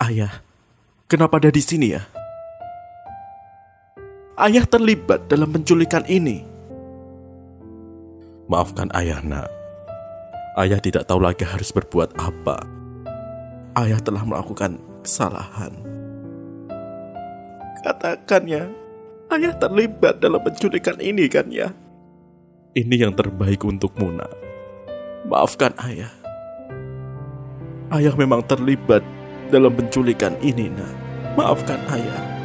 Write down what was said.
Ayah, kenapa ada di sini ya? Ayah terlibat dalam penculikan ini. Maafkan ayah, nak. Ayah tidak tahu lagi harus berbuat apa. Ayah telah melakukan kesalahan. Katakan ya, ayah terlibat dalam penculikan ini kan ya? Ini yang terbaik untukmu, nak. Maafkan ayah. Ayah memang terlibat dalam penculikan ini, nak. Maafkan ayah.